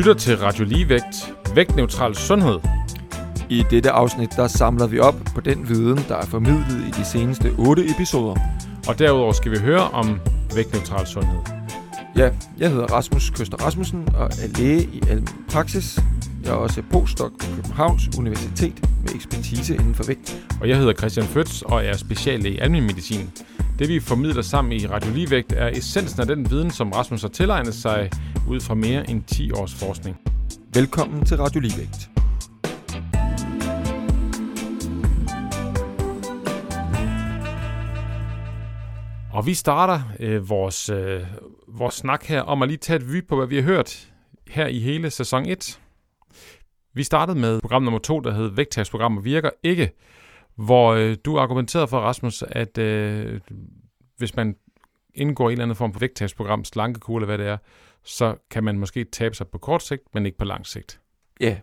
Lytter til Radio Ligevægt, vægtneutral sundhed. I dette afsnit, der samler vi op på den viden, der er formidlet i de seneste 8 episoder. Og derudover skal vi høre om vægtneutral sundhed. Ja, jeg hedder Rasmus Køster Rasmussen og er læge i almen praksis. Jeg er også postdoc på Københavns Universitet med ekspertise inden for vægt. Og jeg hedder Christian Føtz og er speciallæge i almen medicin. Det vi formidler sammen i Radio Ligevægt er essensen af den viden, som Rasmus har tilegnet sig ud fra mere end 10 års forskning. Velkommen til Radio Ligevægt. Og vi starter øh, vores, øh, vores snak her om at lige tage et vy på, hvad vi har hørt her i hele sæson 1. Vi startede med program nummer 2, der hed Vægttabsprogrammer virker ikke, hvor øh, du argumenterede for, Rasmus, at øh, hvis man indgår i en eller anden form for vægttabsprogram, slankekur eller hvad det er, så kan man måske tabe sig på kort sigt, men ikke på lang sigt. Ja,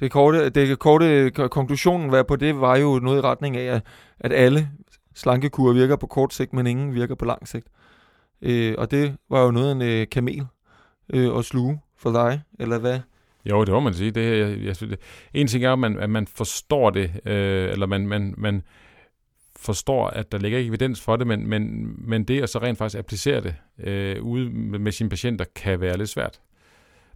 det korte, det korte konklusionen var på det var jo noget i retning af, at alle slankekurer virker på kort sigt, men ingen virker på lang sigt. Øh, og det var jo noget af en øh, kamel øh, at sluge for dig, eller hvad? Jo, det må man sige. Det, jeg, jeg, det, en ting er, at man, at man forstår det, øh, eller man, man, man forstår, at der ligger ikke evidens for det, men, men, men det at så rent faktisk applicere det øh, ude med, med sine patienter, kan være lidt svært.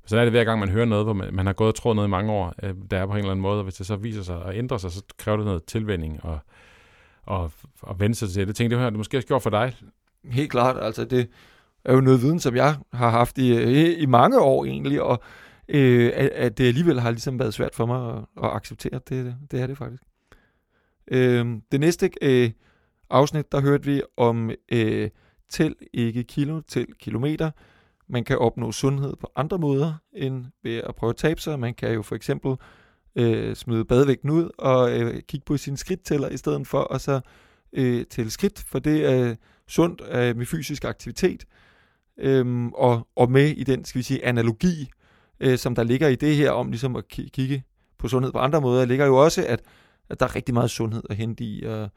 Så er det hver gang, man hører noget, hvor man, man har gået og troet noget i mange år, øh, der er på en eller anden måde, og hvis det så viser sig at ændre sig, så kræver det noget tilvænding og, og, og vende sig til det. Det tænkte jeg, det måske har gjort for dig. Helt klart, altså det er jo noget viden, som jeg har haft i, i, i mange år egentlig, og øh, at, at det alligevel har ligesom været svært for mig at, at acceptere. Det, det er det faktisk. Øh, det næste øh, afsnit, der hørte vi om øh, tæl ikke kilo, til kilometer. Man kan opnå sundhed på andre måder end ved at prøve at tabe sig. Man kan jo for eksempel øh, smide badevægten ud og øh, kigge på sin skridttæller i stedet for at så øh, tælle skridt, for det er sundt øh, med fysisk aktivitet. Øhm, og, og med i den, skal vi sige, analogi, øh, som der ligger i det her om ligesom at kigge på sundhed på andre måder, ligger jo også, at, at der er rigtig meget sundhed at hente i at,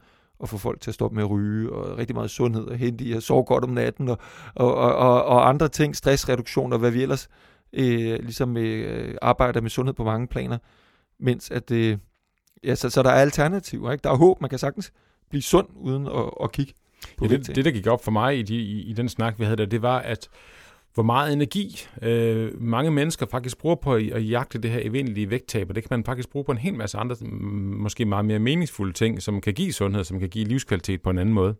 at få folk til at stoppe med at ryge, og rigtig meget sundhed at hente i at sove godt om natten, og, og, og, og andre ting, stressreduktion og hvad vi ellers øh, ligesom øh, arbejder med sundhed på mange planer, mens at øh, ja, så, så der er alternativer, ikke? Der er håb, man kan sagtens blive sund uden at, at kigge på ja, det, det, der gik op for mig i, de, i, i den snak, vi havde der, det var, at hvor meget energi øh, mange mennesker faktisk bruger på at, at jagte det her evindelige vægttab, og det kan man faktisk bruge på en hel masse andre, måske meget mere meningsfulde ting, som kan give sundhed, som kan give livskvalitet på en anden måde.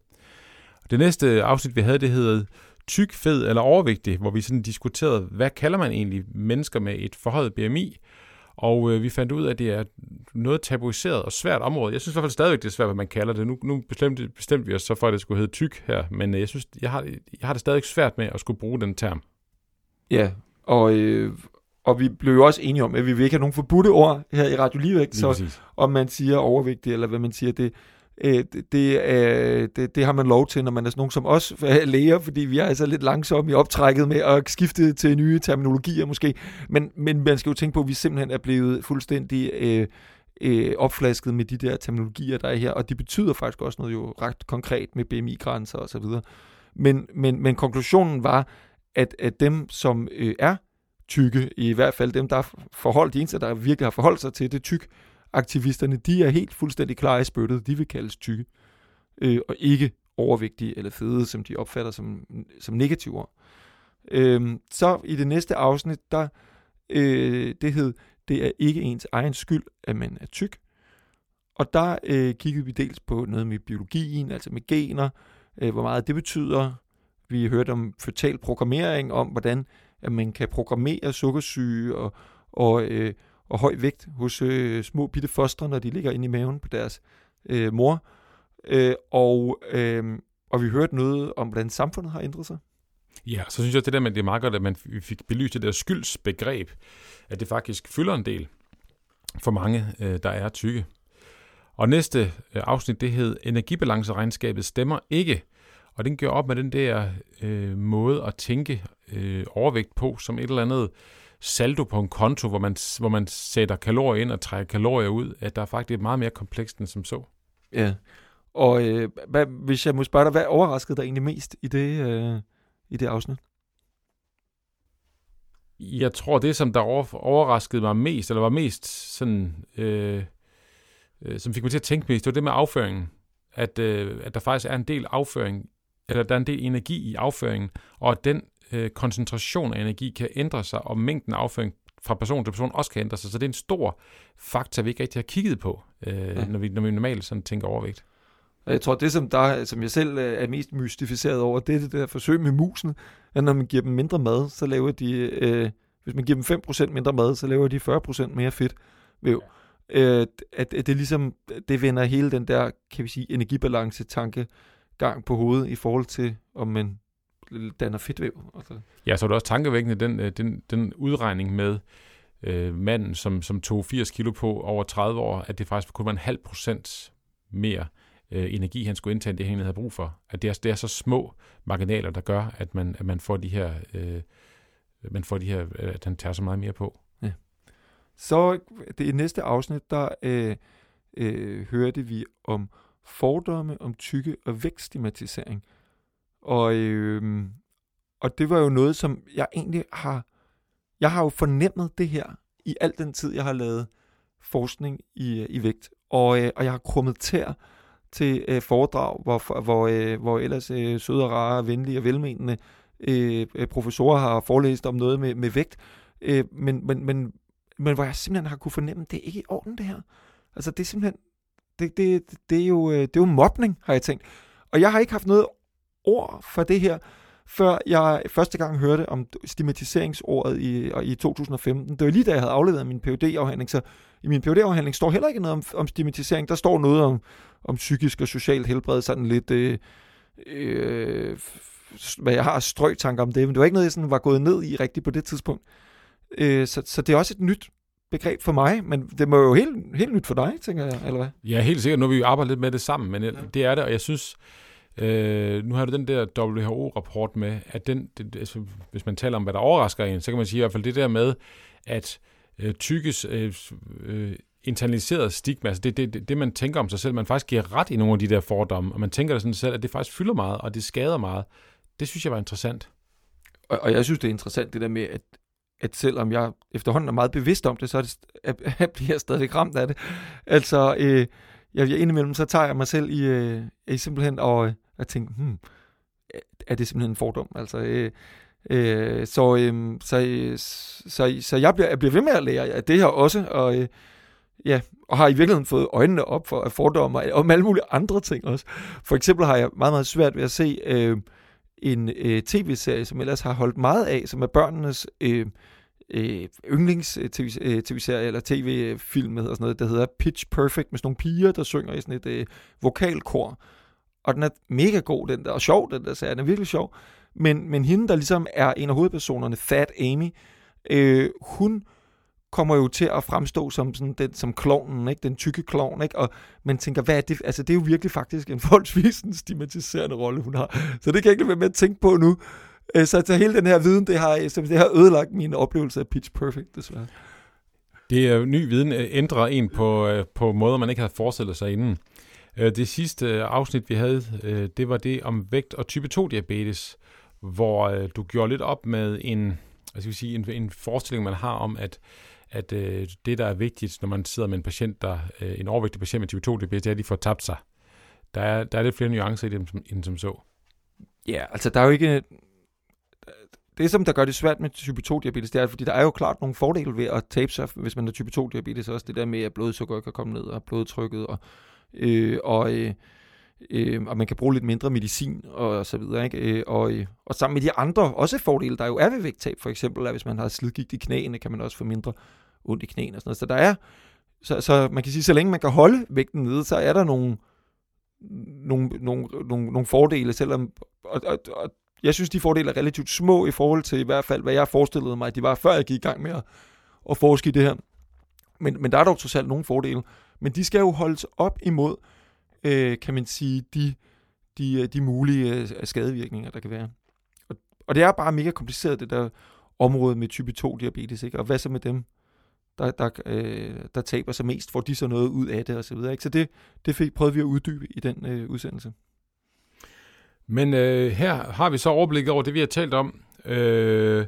Det næste afsnit, vi havde, det hedder tyk, fed eller overvægtig, hvor vi sådan diskuterede, hvad kalder man egentlig mennesker med et forhøjet BMI, og øh, vi fandt ud af, at det er noget tabuiseret og svært område. Jeg synes i hvert fald stadigvæk, det er svært, hvad man kalder det. Nu, nu bestemte, bestemte vi os så for, at det skulle hedde tyk her, men øh, jeg synes, jeg har, jeg har det stadig svært med at skulle bruge den term. Ja, og, øh, og vi blev jo også enige om, at vi vil ikke have nogen forbudte ord her i Radio Ligevægt, så om man siger overvægtig, eller hvad man siger, det, øh, det, det, øh, det, det har man lov til, når man er sådan nogen som os læger, fordi vi er altså lidt langsomme i optrækket med at skifte til nye terminologier måske. Men, men man skal jo tænke på, at vi simpelthen er blevet fuldstændig øh, øh, opflasket med de der terminologier, der er her, og det betyder faktisk også noget jo ret konkret med BMI-grænser og så videre. Men, men, men konklusionen var, at, at dem, som øh, er tykke, i hvert fald dem, der er forholdt, de eneste, der virkelig har forholdt sig til det tyk, aktivisterne, de er helt fuldstændig klar i spyttet. De vil kaldes tykke, øh, og ikke overvægtige eller fede, som de opfatter som, som negative ord. Øh, så i det næste afsnit, der øh, det hed, det er ikke ens egen skyld, at man er tyk. Og der øh, kiggede vi dels på noget med biologien, altså med gener, øh, hvor meget det betyder. Vi hørte om fetal programmering, om hvordan at man kan programmere sukkersyge og, og øh, og høj vægt hos øh, små bitte fostre, når de ligger inde i maven på deres øh, mor. Øh, og, øh, og vi hørte noget om, hvordan samfundet har ændret sig. Ja, så synes jeg, at det der med, det er meget godt, at man fik belyst det der skyldsbegreb, at det faktisk fylder en del for mange, øh, der er tykke. Og næste øh, afsnit, det hed Energibalanceregnskabet stemmer ikke. Og den gør op med den der øh, måde at tænke øh, overvægt på, som et eller andet saldo på en konto, hvor man, hvor man sætter kalorier ind og trækker kalorier ud, at der er faktisk meget mere komplekst end som så. Ja, og øh, hvad, hvis jeg må spørge dig, hvad overraskede dig egentlig mest i det, øh, i det afsnit? Jeg tror, det som der overraskede mig mest, eller var mest sådan, øh, øh, som fik mig til at tænke mest, det var det med afføringen. At, øh, at der faktisk er en del afføring, eller der er en del energi i afføringen, og at den øh, koncentration af energi kan ændre sig, og mængden af afføring fra person til person også kan ændre sig. Så det er en stor faktor, vi ikke rigtig har kigget på, øh, ja. når, vi, når vi normalt sådan tænker overvægt. Jeg tror, det som, der, som jeg selv øh, er mest mystificeret over, det er det der forsøg med musen, at når man giver dem mindre mad, så laver de, øh, hvis man giver dem 5% mindre mad, så laver de 40% mere fedt væv. Ja. Øh, at, at det ligesom, det vender hele den der, kan vi sige, energibalance tanke gang på hovedet i forhold til, om man danner fedtvæv. Altså. Ja, så er det også tankevækkende, den, øh, den, den udregning med øh, manden, som, som tog 80 kilo på over 30 år, at det faktisk kun var en halv procent mere øh, energi, han skulle indtage, end det han havde brug for. At det er, det er så små marginaler, der gør, at man, at man får de her, øh, man får de her, øh, at han tager så meget mere på. Ja. Så det næste afsnit, der øh, øh, hørte vi om fordomme om tykke og vækststigmatisering. Og, øh, og det var jo noget, som jeg egentlig har... Jeg har jo fornemmet det her i al den tid, jeg har lavet forskning i, i vægt. Og, øh, og jeg har krummet tær til øh, foredrag, hvor, hvor, øh, hvor ellers øh, søde og rare, venlige og velmenende øh, øh, professorer har forelæst om noget med, med vægt. Øh, men, men, men, men hvor jeg simpelthen har kunne fornemme, at det er ikke i orden det her. Altså det er simpelthen, det, det, det, er jo, øh, det er jo mobning, har jeg tænkt. Og jeg har ikke haft noget ord for det her, før jeg første gang hørte om stigmatiseringsordet i, i 2015. Det var lige da jeg havde afleveret min phd afhandling så i min phd afhandling står heller ikke noget om, om stigmatisering. Der står noget om, om psykisk og socialt helbred, sådan lidt... Øh, øh, hvad jeg har strøgtanker om det, men det var ikke noget, jeg sådan var gået ned i rigtigt på det tidspunkt. Øh, så, så det er også et nyt begreb for mig, men det må jo helt, helt nyt for dig, tænker jeg, eller hvad? Ja, helt sikkert. Nu har vi jo arbejdet lidt med det sammen, men ja. det er det, og jeg synes, Øh, Øh, nu har du den der WHO-rapport med, at den, det, altså, hvis man taler om, hvad der overrasker en, så kan man sige i hvert fald det der med, at øh, tykkes øh, øh, internaliseret stigma, altså det, det, det, det, man tænker om sig selv, man faktisk giver ret i nogle af de der fordomme, og man tænker sådan selv, at det faktisk fylder meget, og det skader meget. Det synes jeg var interessant. Og, og jeg synes, det er interessant det der med, at, at selvom jeg efterhånden er meget bevidst om det, så er det, at, at bliver jeg stadig ramt af det. Altså, øh, jeg, jeg indimellem, så tager jeg mig selv i, øh, i simpelthen og, jeg tænkte, hmm, er det simpelthen en fordom? Altså, øh, øh, så, øhm, øh, så, så, så jeg, bliver, jeg bliver ved med at lære af det her også, og, øh, ja, og har i virkeligheden fået øjnene op for fordomme og om alle mulige andre ting også. For eksempel har jeg meget, meget svært ved at se øh, en øh, tv-serie, som ellers har holdt meget af, som er børnenes øh, øh, yndlings-tv-serie øh, øh, eller tv-film eller sådan noget, der hedder Pitch Perfect, med sådan nogle piger, der synger i sådan et øh, vokalkor. Og den er mega god, den der, og sjov, den der serie, den er virkelig sjov. Men, men hende, der ligesom er en af hovedpersonerne, Fat Amy, øh, hun kommer jo til at fremstå som sådan den som klovnen, ikke? den tykke klovn, ikke? og man tænker, hvad er det? Altså, det er jo virkelig faktisk en forholdsvis en stigmatiserende rolle, hun har. Så det kan jeg ikke være med at tænke på nu. Øh, så, så hele den her viden, det har, det har ødelagt min oplevelse af Pitch Perfect, desværre. Det er ny viden ændrer en på, øh, på måder, man ikke havde forestillet sig inden. Øh, det sidste øh, afsnit, vi havde, øh, det var det om vægt og type 2-diabetes, hvor du gjorde lidt op med en, hvad skal vi sige, en, en forestilling, man har om, at at det, der er vigtigt, når man sidder med en patient, der en overvægtig patient med type 2-diabetes, det er, at de får tabt sig. Der er, der er lidt flere nuancer i det, end som så. Ja, altså der er jo ikke det, som der gør det svært med type 2-diabetes, det er, fordi der er jo klart nogle fordele ved at tabe sig, hvis man har type 2-diabetes, også det der med, at blodsukker kan komme ned, og blodtrykket, og, øh, og, øh, øh, og man kan bruge lidt mindre medicin, og så videre, ikke? Øh, og, øh, og sammen med de andre, også fordele, der jo er ved vægttab, for eksempel, at hvis man har slidgigt i knæene, kan man også få mindre ondt i knæene og sådan noget. Så der er, så, så man kan sige, så længe man kan holde vægten nede, så er der nogle, nogle, nogle, nogle, nogle fordele, selvom, og, og, og jeg synes, de fordele er relativt små i forhold til i hvert fald, hvad jeg forestillede mig, at de var, før jeg gik i gang med at, at forske i det her. Men, men der er dog trods alt nogle fordele. Men de skal jo holdes op imod, øh, kan man sige, de, de, øh, de mulige øh, skadevirkninger, der kan være. Og, og det er bare mega kompliceret, det der område med type 2-diabetes. Ikke? Og hvad så med dem, der, der, øh, der taber sig mest? Får de så noget ud af det? Og så, videre, ikke? så det, det fik, prøvede vi at uddybe i den øh, udsendelse. Men øh, her har vi så overblik over det, vi har talt om. Øh,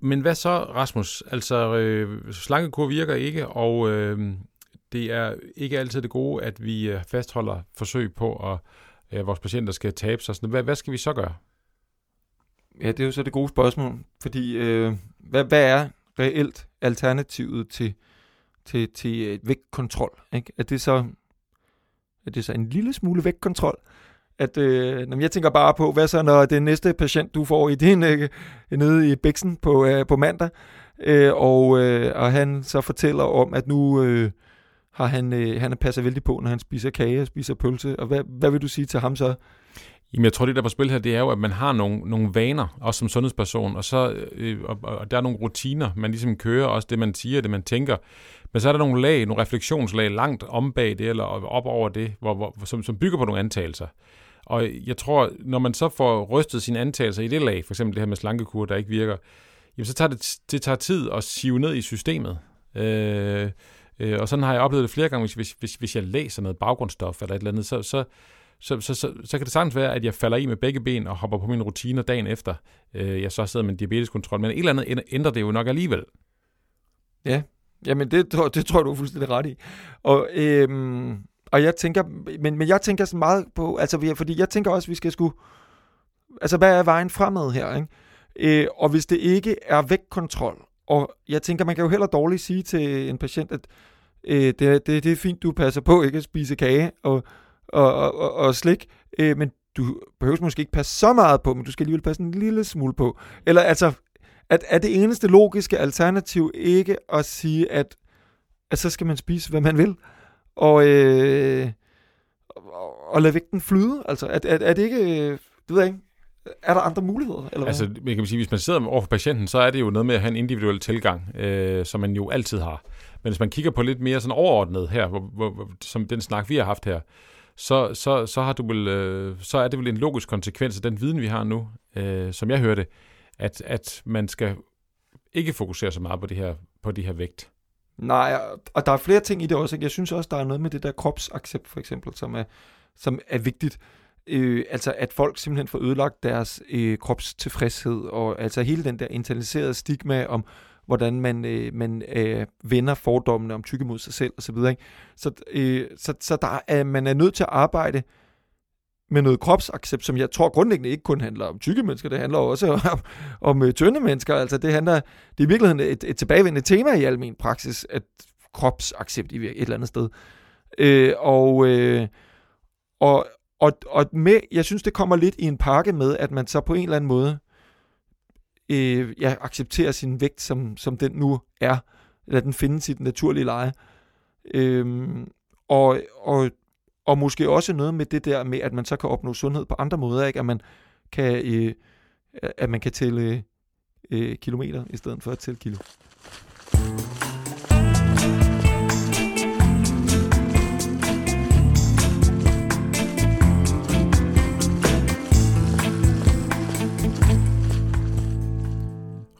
Men hvad så, Rasmus? Altså, øh, slankekur virker ikke, og øh, det er ikke altid det gode, at vi øh, fastholder forsøg på, at øh, vores patienter skal tabe sig. Hvad, hvad skal vi så gøre? Ja, det er jo så det gode spørgsmål, fordi øh, hvad, hvad er reelt alternativet til, til, til øh, vægtkontrol? Ikke? Er, det så, er det så en lille smule vægtkontrol? At, øh, når jeg tænker bare på, hvad så når det næste patient, du får i din, øh, nede i Bæksen på, øh, på mandag, øh, og, øh, og han så fortæller om, at nu øh, har han, øh, han passer vældig på, når han spiser kage og spiser pølse, og hvad, hvad vil du sige til ham så? Jamen, jeg tror, det der på spil her, det er jo, at man har nogle, nogle vaner, også som sundhedsperson, og, så, øh, øh, og, og der er nogle rutiner, man ligesom kører, også det, man siger, det, man tænker. Men så er der nogle lag, nogle refleksionslag langt om bag det, eller op over det, hvor, hvor, som, som bygger på nogle antagelser. Og jeg tror, når man så får rystet sine antagelser i det lag, for eksempel det her med slankekur, der ikke virker, jamen så tager det, det tager tid at sive ned i systemet. Øh, øh, og sådan har jeg oplevet det flere gange, hvis, hvis, hvis, hvis jeg læser noget baggrundsstof eller et eller andet, så, så, så, så, så, så kan det sagtens være, at jeg falder i med begge ben og hopper på mine rutiner dagen efter, øh, jeg så sidder med en diabeteskontrol. Men et eller andet ændrer det jo nok alligevel. Ja, jamen det, det tror jeg, du er fuldstændig ret i. Og, øhm, og jeg tænker, men, men jeg tænker så meget på, altså fordi jeg tænker også, at vi skal skulle, altså hvad er vejen fremad her, ikke? Øh, og hvis det ikke er vægtkontrol, og jeg tænker, man kan jo heller dårligt sige til en patient, at øh, det, det, det er fint, du passer på ikke at spise kage og, og, og, og, og slik, øh, men du behøver måske ikke passe så meget på, men du skal alligevel passe en lille smule på. Eller altså, at, er det eneste logiske alternativ ikke at sige, at, at så skal man spise, hvad man vil, og, øh, og lade vægten flyde? Altså, at, er, er det ikke, øh, det ved jeg ikke, er der andre muligheder? Eller altså, man kan sige, hvis man sidder over for patienten, så er det jo noget med at have en individuel tilgang, øh, som man jo altid har. Men hvis man kigger på lidt mere sådan overordnet her, hvor, hvor, som den snak, vi har haft her, så, så, så, har du vel, øh, så er det vel en logisk konsekvens af den viden, vi har nu, øh, som jeg hørte, at, at man skal ikke fokusere så meget på det her, på det her vægt. Nej, og der er flere ting i det også. Ikke? Jeg synes også, der er noget med det der kropsaccept, for eksempel, som er, som er vigtigt. Øh, altså, at folk simpelthen får ødelagt deres øh, kropstilfredshed, og altså hele den der internaliserede stigma om, hvordan man, øh, man øh, vender fordommene om tykke mod sig selv osv. Så, så, øh, så, så der er, man er nødt til at arbejde med noget kropsaccept, som jeg tror grundlæggende ikke kun handler om tykke mennesker, det handler også om, om øh, tynde mennesker. Altså det handler, det er i virkeligheden et, et tilbagevendende tema i almen praksis, at kropsaccept i et eller andet sted. Øh, og, øh, og, og, og med, jeg synes, det kommer lidt i en pakke med, at man så på en eller anden måde øh, ja, accepterer sin vægt, som, som den nu er. Lad den finde sit naturlige leje. Øh, og, og, og måske også noget med det der med, at man så kan opnå sundhed på andre måder, ikke? At man kan, øh, at man kan tælle øh, kilometer i stedet for at tælle kilo.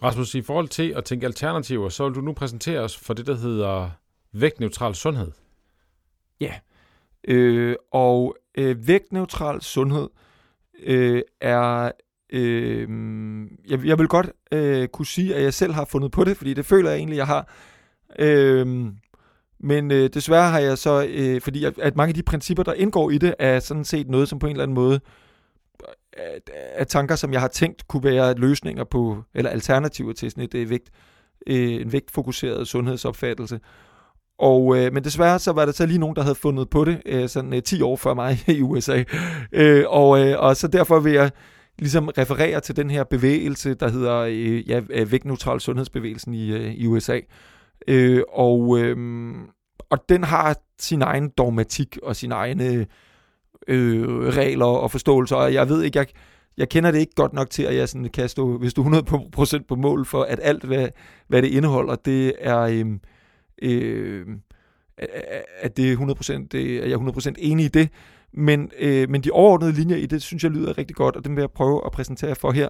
Rasmus, i forhold til at tænke alternativer, så vil du nu præsentere os for det, der hedder vægtneutral sundhed. Ja, øh, og øh, vægtneutral sundhed øh, er... Øh, jeg, jeg vil godt øh, kunne sige, at jeg selv har fundet på det, fordi det føler jeg egentlig, jeg har. Øh, men øh, desværre har jeg så, øh, fordi at, at mange af de principper, der indgår i det, er sådan set noget, som på en eller anden måde af tanker, som jeg har tænkt kunne være løsninger på, eller alternativer til sådan et, øh, vægt, øh, en vægtfokuseret sundhedsopfattelse. Og, øh, men desværre så var der så lige nogen, der havde fundet på det, øh, sådan øh, 10 år før mig i USA. Øh, og, øh, og så derfor vil jeg ligesom referere til den her bevægelse, der hedder øh, ja, øh, vægtneutral sundhedsbevægelsen i, øh, i USA. Øh, og, øh, og den har sin egen dogmatik og sin egen øh, regler og forståelser, og jeg ved ikke, jeg, jeg kender det ikke godt nok til, at jeg sådan kan stå, hvis du 100% på mål for, at alt, hvad, hvad det indeholder, det er, øh, øh, at det er 100%, det, er jeg 100% enig i det, men, øh, men de overordnede linjer i det, synes jeg lyder rigtig godt, og dem vil jeg prøve at præsentere for her,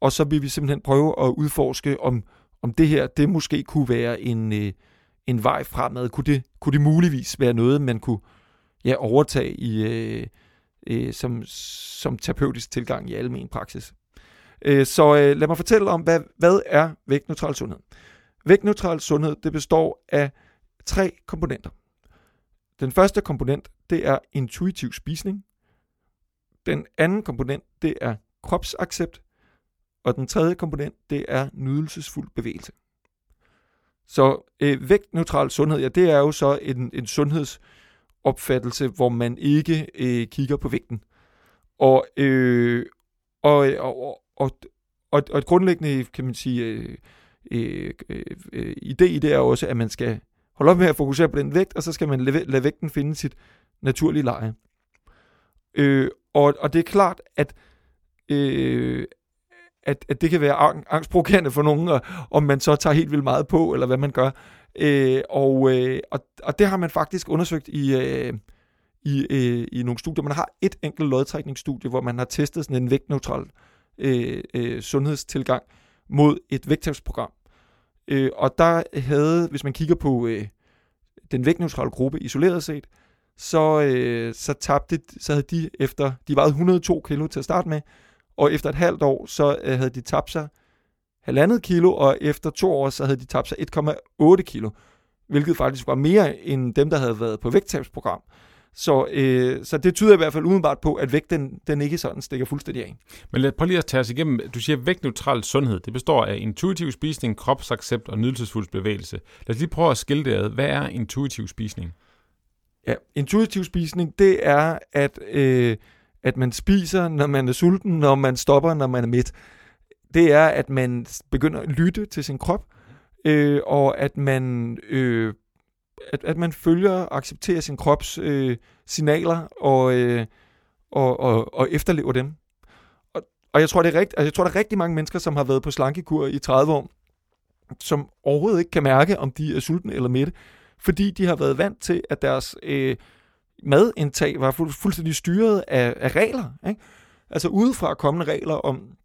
og så vil vi simpelthen prøve at udforske, om, om det her, det måske kunne være en, øh, en vej fremad. Kunne det, kunne det muligvis være noget, man kunne ja, overtage i, øh, øh, som, som terapeutisk tilgang i almen praksis. Øh, så øh, lad mig fortælle om, hvad, hvad er vægtneutral sundhed? Vægtneutral sundhed, det består af tre komponenter. Den første komponent, det er intuitiv spisning. Den anden komponent, det er kropsaccept. Og den tredje komponent, det er nydelsesfuld bevægelse. Så øh, vægtneutral sundhed, ja, det er jo så en, en opfattelse, hvor man ikke øh, kigger på vægten. Og, øh, og, og, og, og, og et grundlæggende, kan man sige, øh, øh, øh, idé i det er også, at man skal holde op med at fokusere på den vægt, og så skal man lade, lade vægten finde sit naturlige leje. Øh, og, og det er klart, at, øh, at, at det kan være angstprovokerende for nogen, og, om man så tager helt vildt meget på, eller hvad man gør. Øh, og, øh, og, og det har man faktisk undersøgt i, øh, i, øh, i nogle studier. Man har et enkelt lodtrækningsstudie, hvor man har testet sådan en vægtneutral øh, øh, sundhedstilgang mod et vægttabsprogram. Øh, og der havde, hvis man kigger på øh, den vægtneutrale gruppe isoleret set, så, øh, så tabte, så havde de efter, de vejede 102 kilo til at starte med, og efter et halvt år, så øh, havde de tabt sig halvandet kilo, og efter to år, så havde de tabt sig 1,8 kilo, hvilket faktisk var mere end dem, der havde været på vægttabsprogram. Så, øh, så det tyder i hvert fald umiddelbart på, at vægt den, den ikke sådan stikker fuldstændig af. Men lad, prøv lige at tage os igennem. Du siger, vægtneutral sundhed, det består af intuitiv spisning, kropsaccept og nydelsesfuld bevægelse. Lad os lige prøve at skille det ad. Hvad er intuitiv spisning? Ja, intuitiv spisning, det er, at, øh, at man spiser, når man er sulten, når man stopper, når man er midt. Det er, at man begynder at lytte til sin krop, øh, og at man øh, at, at man følger og accepterer sin krops øh, signaler og, øh, og, og, og efterlever dem. Og, og jeg tror, det er rigt, altså, jeg tror, der er rigtig mange mennesker, som har været på slankekur i 30 år, som overhovedet ikke kan mærke, om de er sultne eller mætte, fordi de har været vant til, at deres øh, madindtag var fu- fuldstændig styret af, af regler. Ikke? Altså udefra kommende regler om,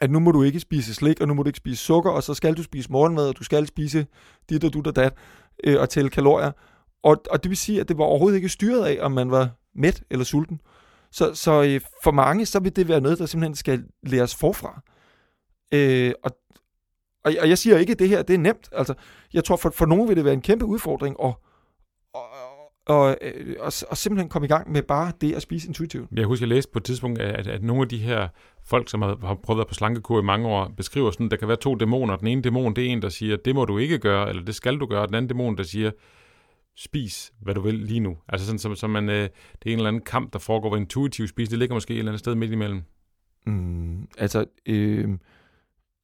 at nu må du ikke spise slik, og nu må du ikke spise sukker, og så skal du spise morgenmad, og du skal spise dit og dut og dat øh, og tælle kalorier. Og, og det vil sige, at det var overhovedet ikke styret af, om man var mæt eller sulten. Så, så øh, for mange, så vil det være noget, der simpelthen skal læres forfra. Øh, og, og, og jeg siger ikke, at det her det er nemt. Altså, jeg tror, for, for nogen vil det være en kæmpe udfordring at, og, og, øh, og, og simpelthen komme i gang med bare det at spise intuitivt. Jeg husker, jeg læste på et tidspunkt, at, at nogle af de her folk, som har, har prøvet at være på slankekur i mange år, beskriver sådan, at der kan være to dæmoner. Den ene dæmon, det er en, der siger, det må du ikke gøre, eller det skal du gøre. Den anden dæmon, der siger, spis, hvad du vil lige nu. Altså sådan, som, som man, øh, det er en eller anden kamp, der foregår ved intuitiv spis. Det ligger måske et eller andet sted midt imellem. Mm, altså, øh,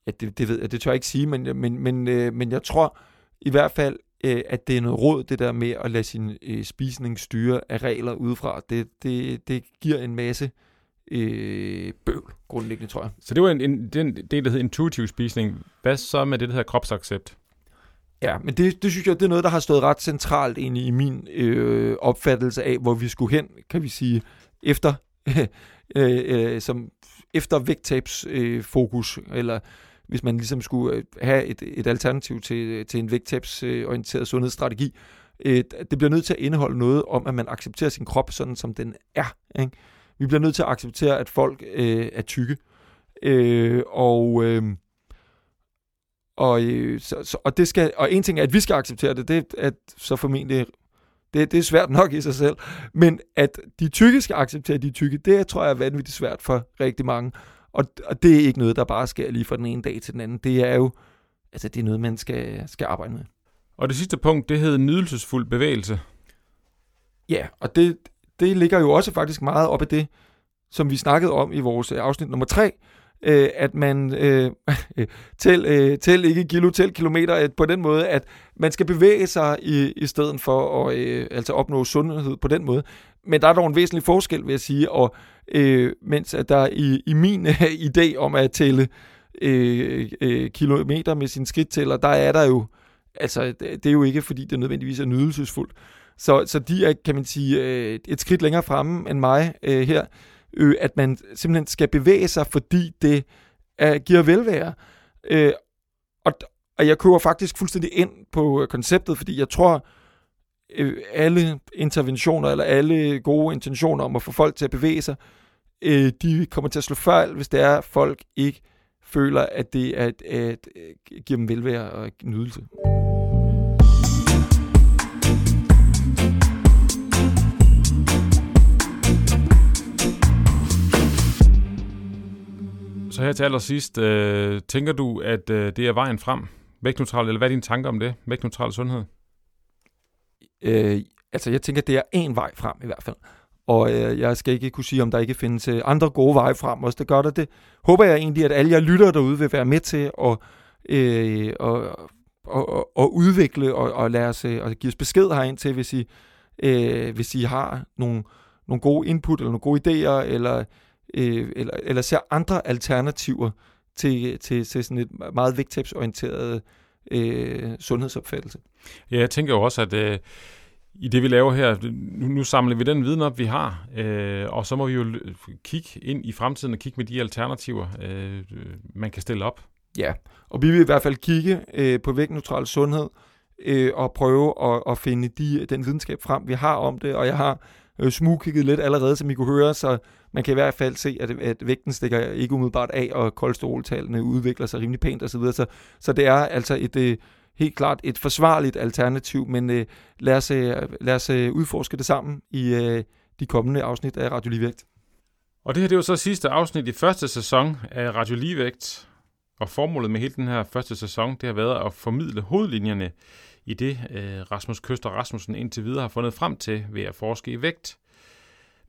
ja, det, det, ved jeg, det tør jeg ikke sige, men, men, men, øh, men jeg tror i hvert fald, øh, at det er noget råd, det der med at lade sin øh, spisning styre af regler udefra. Det, det, det giver en masse øh, bøvl, grundlæggende, tror jeg. Så det var en, en, den del, der hedder intuitiv spisning. Hvad så med det, der hedder kropsaccept? Ja, men det, det synes jeg, det er noget, der har stået ret centralt inde i min øh, opfattelse af, hvor vi skulle hen, kan vi sige, efter, øh, øh, som efter vægttabsfokus, øh, eller hvis man ligesom skulle øh, have et, et alternativ til, øh, til en vægttabsorienteret sundhedsstrategi. Øh, det bliver nødt til at indeholde noget om, at man accepterer sin krop sådan, som den er. Ikke? Vi bliver nødt til at acceptere, at folk øh, er tykke. Øh, og... Øh, og, øh, så, så, og, det skal, og en ting er, at vi skal acceptere det, det er så formentlig det, det er svært nok i sig selv. Men at de tykke skal acceptere de tykke, det tror jeg er vanvittigt svært for rigtig mange. Og, og det er ikke noget, der bare sker lige fra den ene dag til den anden. Det er jo altså, det er noget, man skal, skal arbejde med. Og det sidste punkt, det hedder nydelsesfuld bevægelse. Ja, og det, det ligger jo også faktisk meget op af det, som vi snakkede om i vores afsnit nummer 3, øh, at man øh, tæl, øh, tæl ikke kilo, tæl kilometer, at på den måde, at man skal bevæge sig i, i stedet for at øh, altså opnå sundhed på den måde. Men der er dog en væsentlig forskel, vil jeg sige, og øh, mens at der i, i min øh, idé om at tælle øh, øh, kilometer med sin skridttæller, der er der jo, altså det er jo ikke, fordi det nødvendigvis er nydelsesfuldt. Så, så de er, kan man sige, øh, et skridt længere fremme end mig øh, her, øh, at man simpelthen skal bevæge sig, fordi det øh, giver velvære. Øh, og, og jeg køber faktisk fuldstændig ind på øh, konceptet, fordi jeg tror, øh, alle interventioner eller alle gode intentioner om at få folk til at bevæge sig, øh, de kommer til at slå fejl, hvis det er, at folk ikke føler, at det er at, at, at giver dem velvære og nydelse. Så her til allersidst, øh, tænker du, at øh, det er vejen frem? Vægtneutral, eller hvad er dine tanker om det? Vægtneutral sundhed? Øh, altså, jeg tænker, det er en vej frem i hvert fald. Og øh, jeg skal ikke kunne sige, om der ikke findes øh, andre gode veje frem også. Det gør det. Det håber jeg egentlig, at alle jer lytter derude vil være med til at, øh, og, og, og, og udvikle og, og lade os, øh, og give os besked herind til, hvis I, øh, hvis I har nogle, nogle gode input eller nogle gode idéer, eller, øh, eller, eller ser andre alternativer til, til, til sådan et meget vægttabsorienteret øh, sundhedsopfattelse. Ja, jeg tænker jo også, at øh, i det, vi laver her, nu, nu samler vi den viden op, vi har, øh, og så må vi jo kigge ind i fremtiden og kigge med de alternativer, øh, man kan stille op. Ja, og vi vil i hvert fald kigge øh, på vægtneutral sundhed øh, og prøve at, at finde de, den videnskab frem, vi har om det, og jeg har øh, smugkigget lidt allerede, som I kunne høre, så man kan i hvert fald se, at, at vægten stikker ikke umiddelbart af, og kolesteroltallene udvikler sig rimelig pænt osv., så, så det er altså et... Øh, helt klart et forsvarligt alternativ, men øh, lad os, øh, lad os øh, udforske det sammen i øh, de kommende afsnit af Radio Ligevægt. Og det her det var så sidste afsnit i første sæson af Radio Ligevægt, og formålet med hele den her første sæson, det har været at formidle hovedlinjerne i det, øh, Rasmus Køster Rasmussen indtil videre har fundet frem til ved at forske i vægt.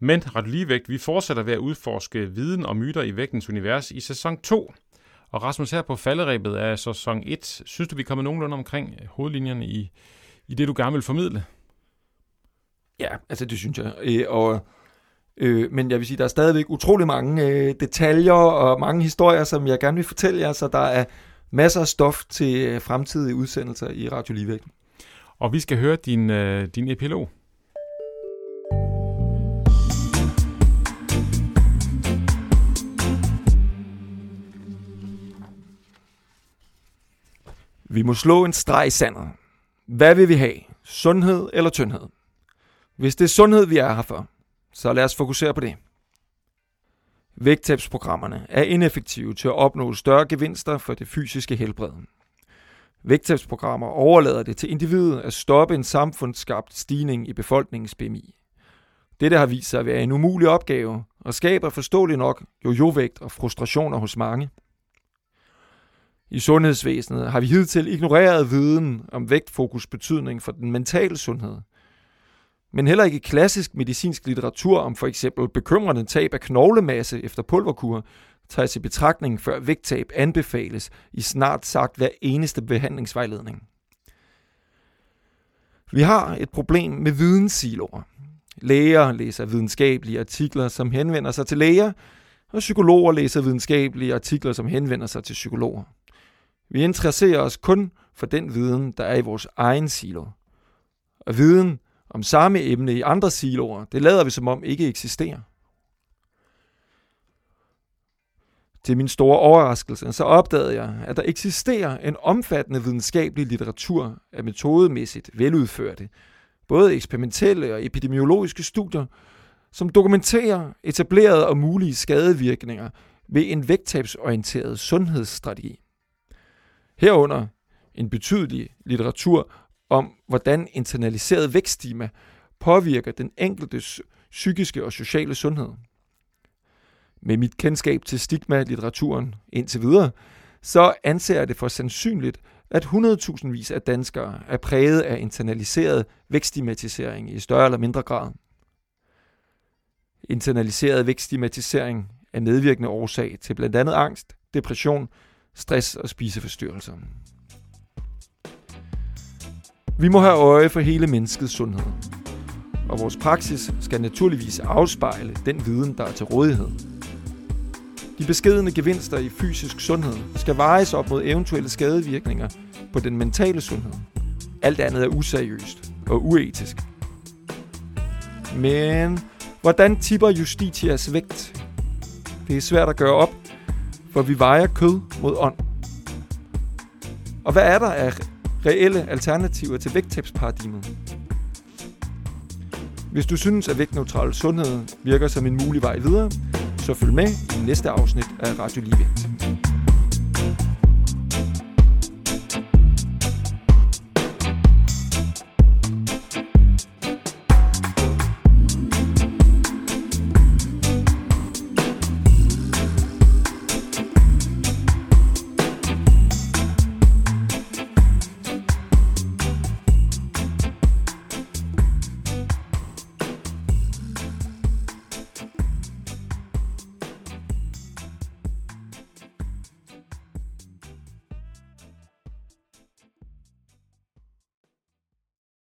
Men Radio Ligevægt, vi fortsætter ved at udforske viden og myter i vægtens univers i sæson 2, og Rasmus, her på falderæbet af sæson 1, synes du, vi kommer nogenlunde omkring hovedlinjerne i, i det, du gerne vil formidle? Ja, altså det synes jeg. Øh, og, øh, men jeg vil sige, der er stadigvæk utrolig mange øh, detaljer og mange historier, som jeg gerne vil fortælle jer, så der er masser af stof til øh, fremtidige udsendelser i Radio Ligevægt. Og vi skal høre din, øh, din epilog. Vi må slå en streg i sandet. Hvad vil vi have? Sundhed eller tyndhed? Hvis det er sundhed, vi er her for, så lad os fokusere på det. Vægttabsprogrammerne er ineffektive til at opnå større gevinster for det fysiske helbred. Vægttabsprogrammer overlader det til individet at stoppe en samfundsskabt stigning i befolkningens BMI. Dette har vist sig at være en umulig opgave og skaber forståeligt nok jojo-vægt og frustrationer hos mange – i sundhedsvæsenet har vi hidtil ignoreret viden om vægtfokus betydning for den mentale sundhed. Men heller ikke klassisk medicinsk litteratur om for eksempel bekymrende tab af knoglemasse efter pulverkur tages i betragtning, før vægttab anbefales i snart sagt hver eneste behandlingsvejledning. Vi har et problem med videnssiloer. Læger læser videnskabelige artikler, som henvender sig til læger, og psykologer læser videnskabelige artikler, som henvender sig til psykologer. Vi interesserer os kun for den viden, der er i vores egen silo. Og viden om samme emne i andre siloer, det lader vi som om ikke eksisterer. Til min store overraskelse, så opdagede jeg, at der eksisterer en omfattende videnskabelig litteratur af metodemæssigt veludførte, både eksperimentelle og epidemiologiske studier, som dokumenterer etablerede og mulige skadevirkninger ved en vægttabsorienteret sundhedsstrategi. Herunder en betydelig litteratur om, hvordan internaliseret vækststima påvirker den enkeltes psykiske og sociale sundhed. Med mit kendskab til stigma-litteraturen indtil videre, så anser jeg det for sandsynligt, at 100.000 vis af danskere er præget af internaliseret vækststigmatisering i større eller mindre grad. Internaliseret vækststigmatisering er medvirkende årsag til blandt andet angst, depression, stress og spiseforstyrrelser. Vi må have øje for hele menneskets sundhed. Og vores praksis skal naturligvis afspejle den viden, der er til rådighed. De beskedende gevinster i fysisk sundhed skal vejes op mod eventuelle skadevirkninger på den mentale sundhed. Alt andet er useriøst og uetisk. Men hvordan tipper Justitias vægt? Det er svært at gøre op, hvor vi vejer kød mod ånd. Og hvad er der af reelle alternativer til vægttabsparadigmet? Hvis du synes, at vægtneutral sundhed virker som en mulig vej videre, så følg med i næste afsnit af Radio Ligevægt.